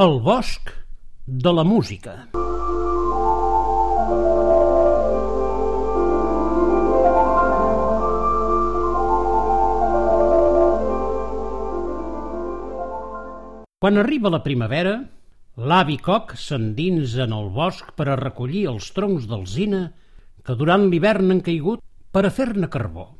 El bosc de la música. Quan arriba la primavera, l'avi Coc s'endinsa en el bosc per a recollir els troncs d'alzina que durant l'hivern han caigut per a fer-ne carbó.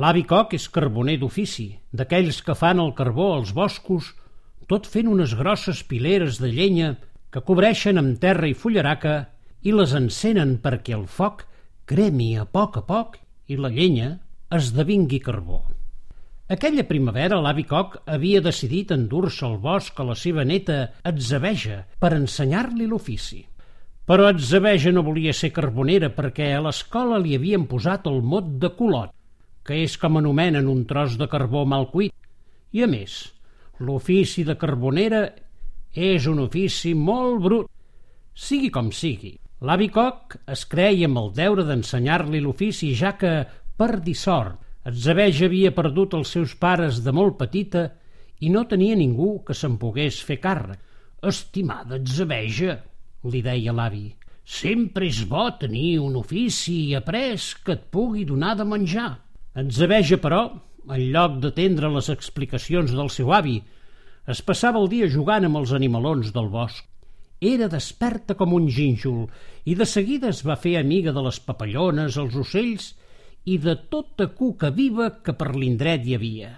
L'avi Coc és carboner d'ofici, d'aquells que fan el carbó als boscos, tot fent unes grosses pileres de llenya que cobreixen amb terra i fullaraca i les encenen perquè el foc cremi a poc a poc i la llenya esdevingui carbó. Aquella primavera l'avi Coc havia decidit endur-se al bosc a la seva neta Atzebeja per ensenyar-li l'ofici. Però Atzebeja no volia ser carbonera perquè a l'escola li havien posat el mot de colot, que és com anomenen un tros de carbó mal cuit. I a més, l'ofici de carbonera és un ofici molt brut. Sigui com sigui, l'avi Coc es creia amb el deure d'ensenyar-li l'ofici ja que, per dissort, Atzebeja havia perdut els seus pares de molt petita i no tenia ningú que se'n pogués fer càrrec. Estimada Atzebeja, li deia l'avi, sempre és bo tenir un ofici après que et pugui donar de menjar. Atzebeja, però, en lloc d'atendre les explicacions del seu avi, es passava el dia jugant amb els animalons del bosc. Era desperta com un gínjol i de seguida es va fer amiga de les papallones, els ocells i de tota cuca viva que per l'indret hi havia.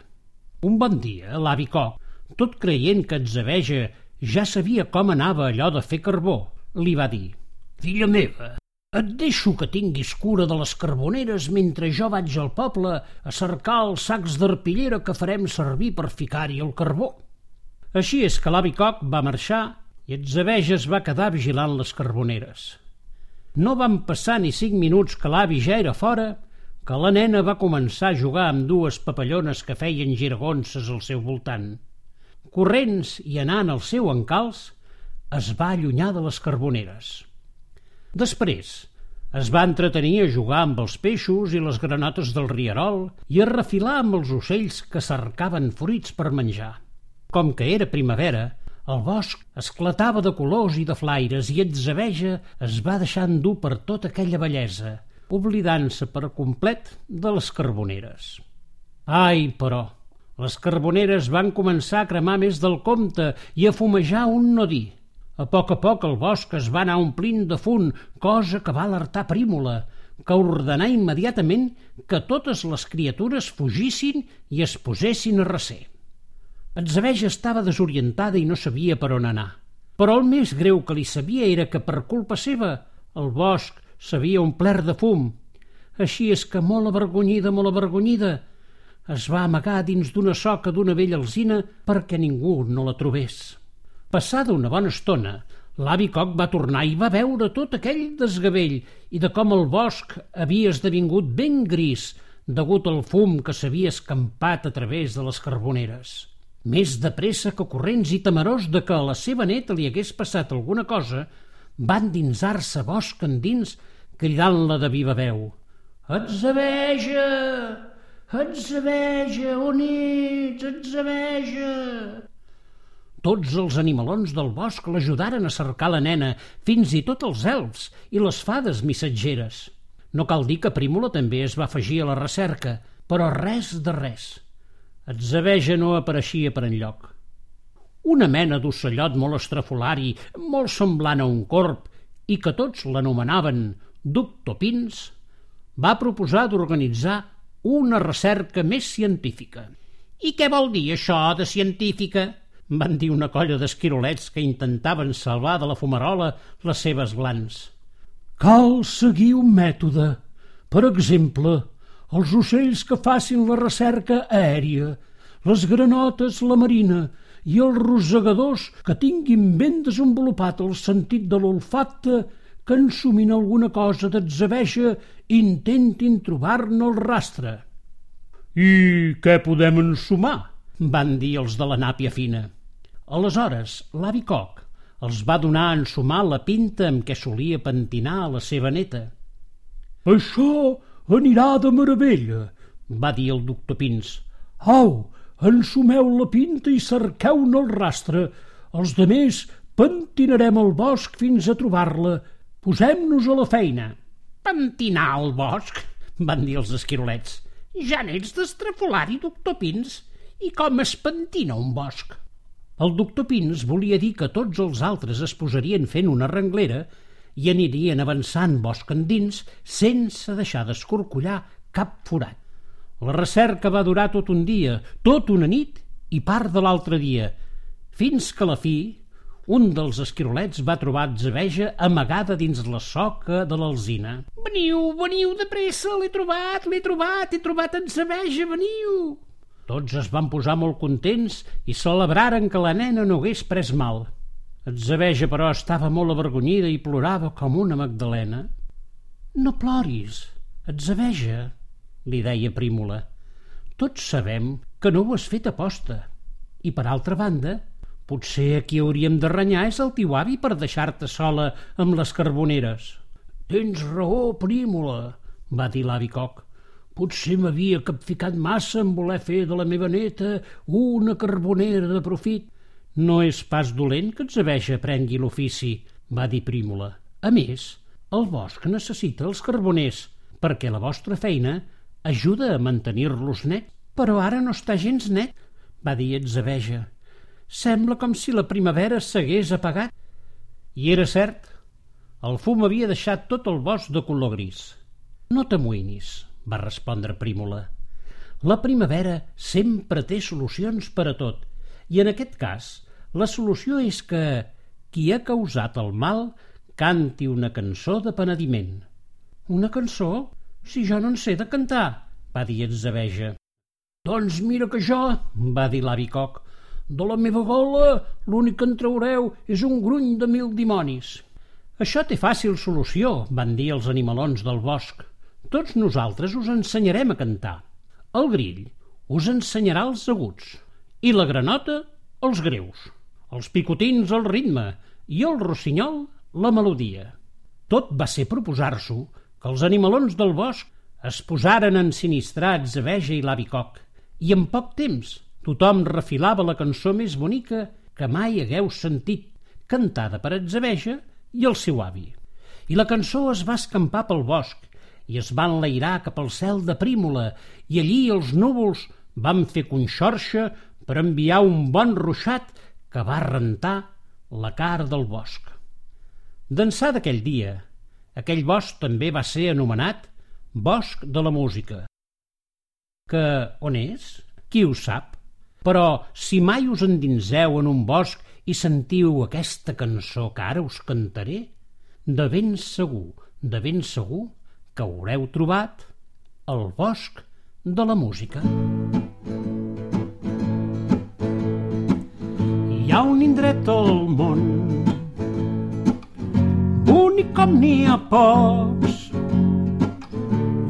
Un bon dia, l'avi Coc, tot creient que Atzebeja ja sabia com anava allò de fer carbó, li va dir «Filla meva, et deixo que tinguis cura de les carboneres mentre jo vaig al poble a cercar els sacs d'arpillera que farem servir per ficar-hi el carbó». Així és que l'avi Coc va marxar i Atzebeja es va quedar vigilant les carboneres. No van passar ni cinc minuts que l'avi ja era fora que la nena va començar a jugar amb dues papallones que feien giragonses al seu voltant. Corrents i anant al seu encalç, es va allunyar de les carboneres. Després, es va entretenir a jugar amb els peixos i les granotes del rierol i a refilar amb els ocells que cercaven fruits per menjar. Com que era primavera, el bosc esclatava de colors i de flaires i Etzebeja es va deixar endur per tota aquella bellesa – oblidant-se per complet de les carboneres. Ai, però, les carboneres van començar a cremar més del compte i a fumejar un no dir. A poc a poc el bosc es va anar omplint de fum, cosa que va alertar Prímula, que ordenà immediatament que totes les criatures fugissin i es posessin a recer. Atzebeja estava desorientada i no sabia per on anar. Però el més greu que li sabia era que per culpa seva el bosc s'havia omplert de fum. Així és que, molt avergonyida, molt avergonyida, es va amagar dins d'una soca d'una vella alzina perquè ningú no la trobés. Passada una bona estona, l'avi Coc va tornar i va veure tot aquell desgavell i de com el bosc havia esdevingut ben gris degut al fum que s'havia escampat a través de les carboneres. Més de pressa que corrents i temerós de que a la seva neta li hagués passat alguna cosa, van dinsar-se bosc endins cridant-la de viva veu. Etzebeja! Etzebeja! On ets? Etzebeja! Tots els animalons del bosc l'ajudaren a cercar la nena, fins i tot els elfs i les fades missatgeres. No cal dir que Prímula també es va afegir a la recerca, però res de res. Etzebeja no apareixia per enlloc una mena d'ocellot molt estrafolari, molt semblant a un corp, i que tots l'anomenaven Duc Topins, va proposar d'organitzar una recerca més científica. I què vol dir això de científica? van dir una colla d'esquirolets que intentaven salvar de la fumarola les seves glans. Cal seguir un mètode. Per exemple, els ocells que facin la recerca aèria, les granotes la marina i els rosegadors que tinguin ben desenvolupat el sentit de l'olfacte que ensumin alguna cosa d'atzebeja intentin trobar-ne el rastre. I què podem ensumar? van dir els de la nàpia fina. Aleshores, l'avi Coc els va donar a ensumar la pinta amb què solia pentinar a la seva neta. Això anirà de meravella, va dir el doctor Pins. Au, ensumeu la pinta i cerqueu-ne el rastre. Els de més pentinarem el bosc fins a trobar-la. Posem-nos a la feina. Pentinar el bosc, van dir els esquirolets. Ja n'ets d'estrafolari, doctor Pins. I com es pentina un bosc? El doctor Pins volia dir que tots els altres es posarien fent una renglera i anirien avançant bosc endins sense deixar d'escorcollar cap forat. La recerca va durar tot un dia, tot una nit i part de l'altre dia, fins que a la fi un dels esquirolets va trobar Atzebeja amagada dins la soca de l'alzina. Veniu, veniu de pressa, l'he trobat, l'he trobat, he trobat Atzebeja, veniu! Tots es van posar molt contents i celebraren que la nena no hagués pres mal. Atzebeja, però, estava molt avergonyida i plorava com una magdalena. No ploris, Atzebeja, li deia Prímola. Tots sabem que no ho has fet aposta. I, per altra banda, potser aquí hauríem de renyar és el teu avi per deixar-te sola amb les carboneres. Tens raó, Prímola, va dir l'avi Coc. Potser m'havia capficat massa en voler fer de la meva neta una carbonera de profit. No és pas dolent que Atzebeja prengui l'ofici, va dir Prímola. A més, el bosc necessita els carboners, perquè la vostra feina ajuda a mantenir-los net. Però ara no està gens net, va dir Atzebeja. Sembla com si la primavera s'hagués apagat. I era cert. El fum havia deixat tot el bosc de color gris. No t'amoïnis, va respondre Prímola. La primavera sempre té solucions per a tot, i en aquest cas la solució és que qui ha causat el mal canti una cançó de penediment. Una cançó? Si jo no en sé de cantar, va dir Etzabeja. Doncs mira que jo, va dir l'avi Coc, de la meva gola l'únic que en traureu és un gruny de mil dimonis. Això té fàcil solució, van dir els animalons del bosc. Tots nosaltres us ensenyarem a cantar. El grill us ensenyarà els aguts i la granota els greus, els picotins el ritme i el rossinyol la melodia. Tot va ser proposar-s'ho que els animalons del bosc es posaren ensinistrats a veja i l'avicoc i en poc temps tothom refilava la cançó més bonica que mai hagueu sentit, cantada per Atzebeja i el seu avi. I la cançó es va escampar pel bosc i es van enlairar cap al cel de Prímola i allí els núvols van fer conxorxa per enviar un bon ruixat que va rentar la cara del bosc. D'ençà d'aquell dia, aquell bosc també va ser anomenat Bosc de la Música. Que on és? Qui ho sap? Però si mai us endinseu en un bosc i sentiu aquesta cançó que ara us cantaré, de ben segur, de ben segur, que haureu trobat el bosc de la música. Hi ha un indret al món bonic com n'hi ha pocs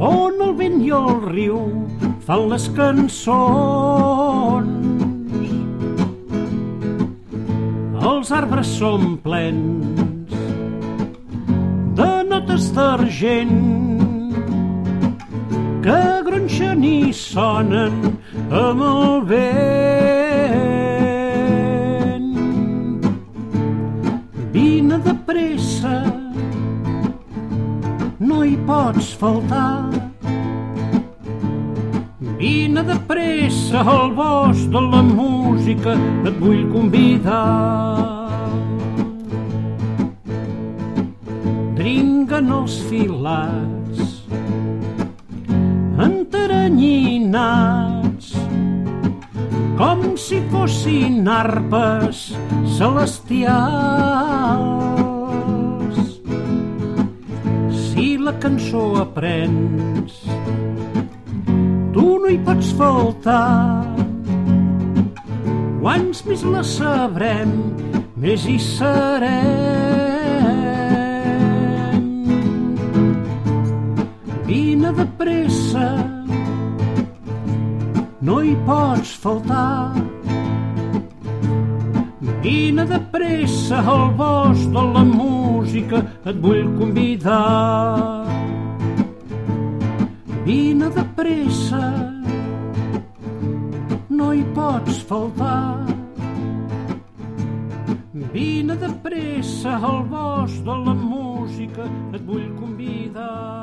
on el vent i el riu fan les cançons els arbres són plens de notes d'argent que gronxen i sonen amb el vent. Pots faltar. Vine de pressa al bosc de la música, et vull convidar. Dringuen els filats enteranyinats com si fossin arpes celestials. Cançó aprens, tu no hi pots faltar. Quants més la sabrem, més hi serem. Vine de pressa, no hi pots faltar. Vine de pressa al bosc de la música, et vull convidar. Vine de pressa, no hi pots faltar. Vine de pressa al bosc de la música, et vull convidar.